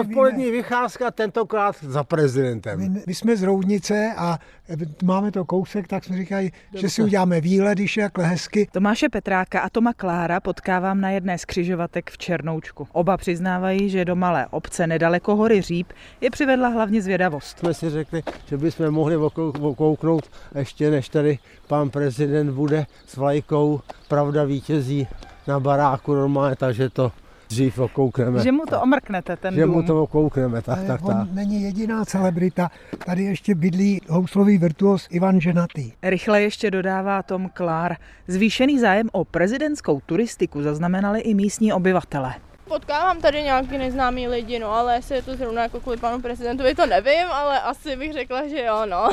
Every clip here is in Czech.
Odpolední vycházka tentokrát za prezidentem. My, my jsme z Roudnice a máme to kousek, tak jsme říkali, že si uděláme výlet, když je hezky. Tomáše Petráka a Toma Klára potkávám na jedné z křižovatek v Černoučku. Oba přiznávají, že do malé obce nedaleko hory Říp je přivedla hlavně zvědavost. Jsme si řekli, že bychom mohli okouknout ještě než tady pan prezident bude s vlajkou Pravda vítězí na baráku normálně, takže to dřív okoukneme. Že mu to omrknete, ten Že dům. mu to okoukneme, tak, Ale tak, on tak. není jediná celebrita. Tady ještě bydlí houslový virtuos Ivan Ženatý. Rychle ještě dodává Tom Klár. Zvýšený zájem o prezidentskou turistiku zaznamenali i místní obyvatele. Potkávám tady nějaký neznámý lidi, no ale jestli je to zrovna jako kvůli panu prezidentovi, to nevím, ale asi bych řekla, že jo, no.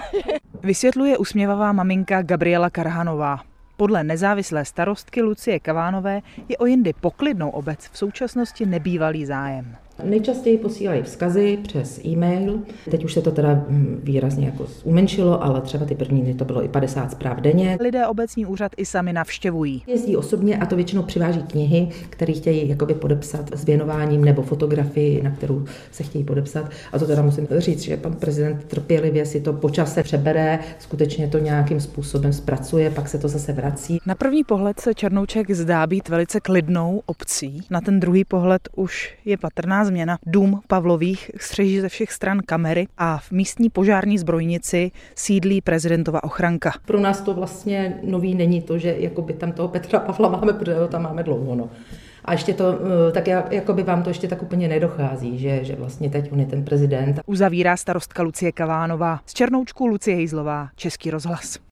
Vysvětluje usměvavá maminka Gabriela Karhanová. Podle nezávislé starostky Lucie Kavánové je o jindy poklidnou obec v současnosti nebývalý zájem. Nejčastěji posílají vzkazy přes e-mail. Teď už se to teda hm, výrazně jako umenšilo, ale třeba ty první dny to bylo i 50 zpráv denně. Lidé obecní úřad i sami navštěvují. Jezdí osobně a to většinou přiváží knihy, které chtějí jakoby podepsat s věnováním nebo fotografii, na kterou se chtějí podepsat. A to teda musím říct, že pan prezident trpělivě si to po čase přebere, skutečně to nějakým způsobem zpracuje, pak se to zase vrací. Na první pohled se Černouček zdá být velice klidnou obcí. Na ten druhý pohled už je patrná změna. Dům Pavlových střeží ze všech stran kamery a v místní požární zbrojnici sídlí prezidentova ochranka. Pro nás to vlastně nový není to, že jakoby tam toho Petra Pavla máme, protože ho tam máme dlouho. No. A ještě to, eh, tak já, jakoby vám to ještě tak úplně nedochází, že, že vlastně teď on je ten prezident. Uzavírá starostka Lucie Kavánová. Z Černoučku Lucie Hejzlová, Český rozhlas.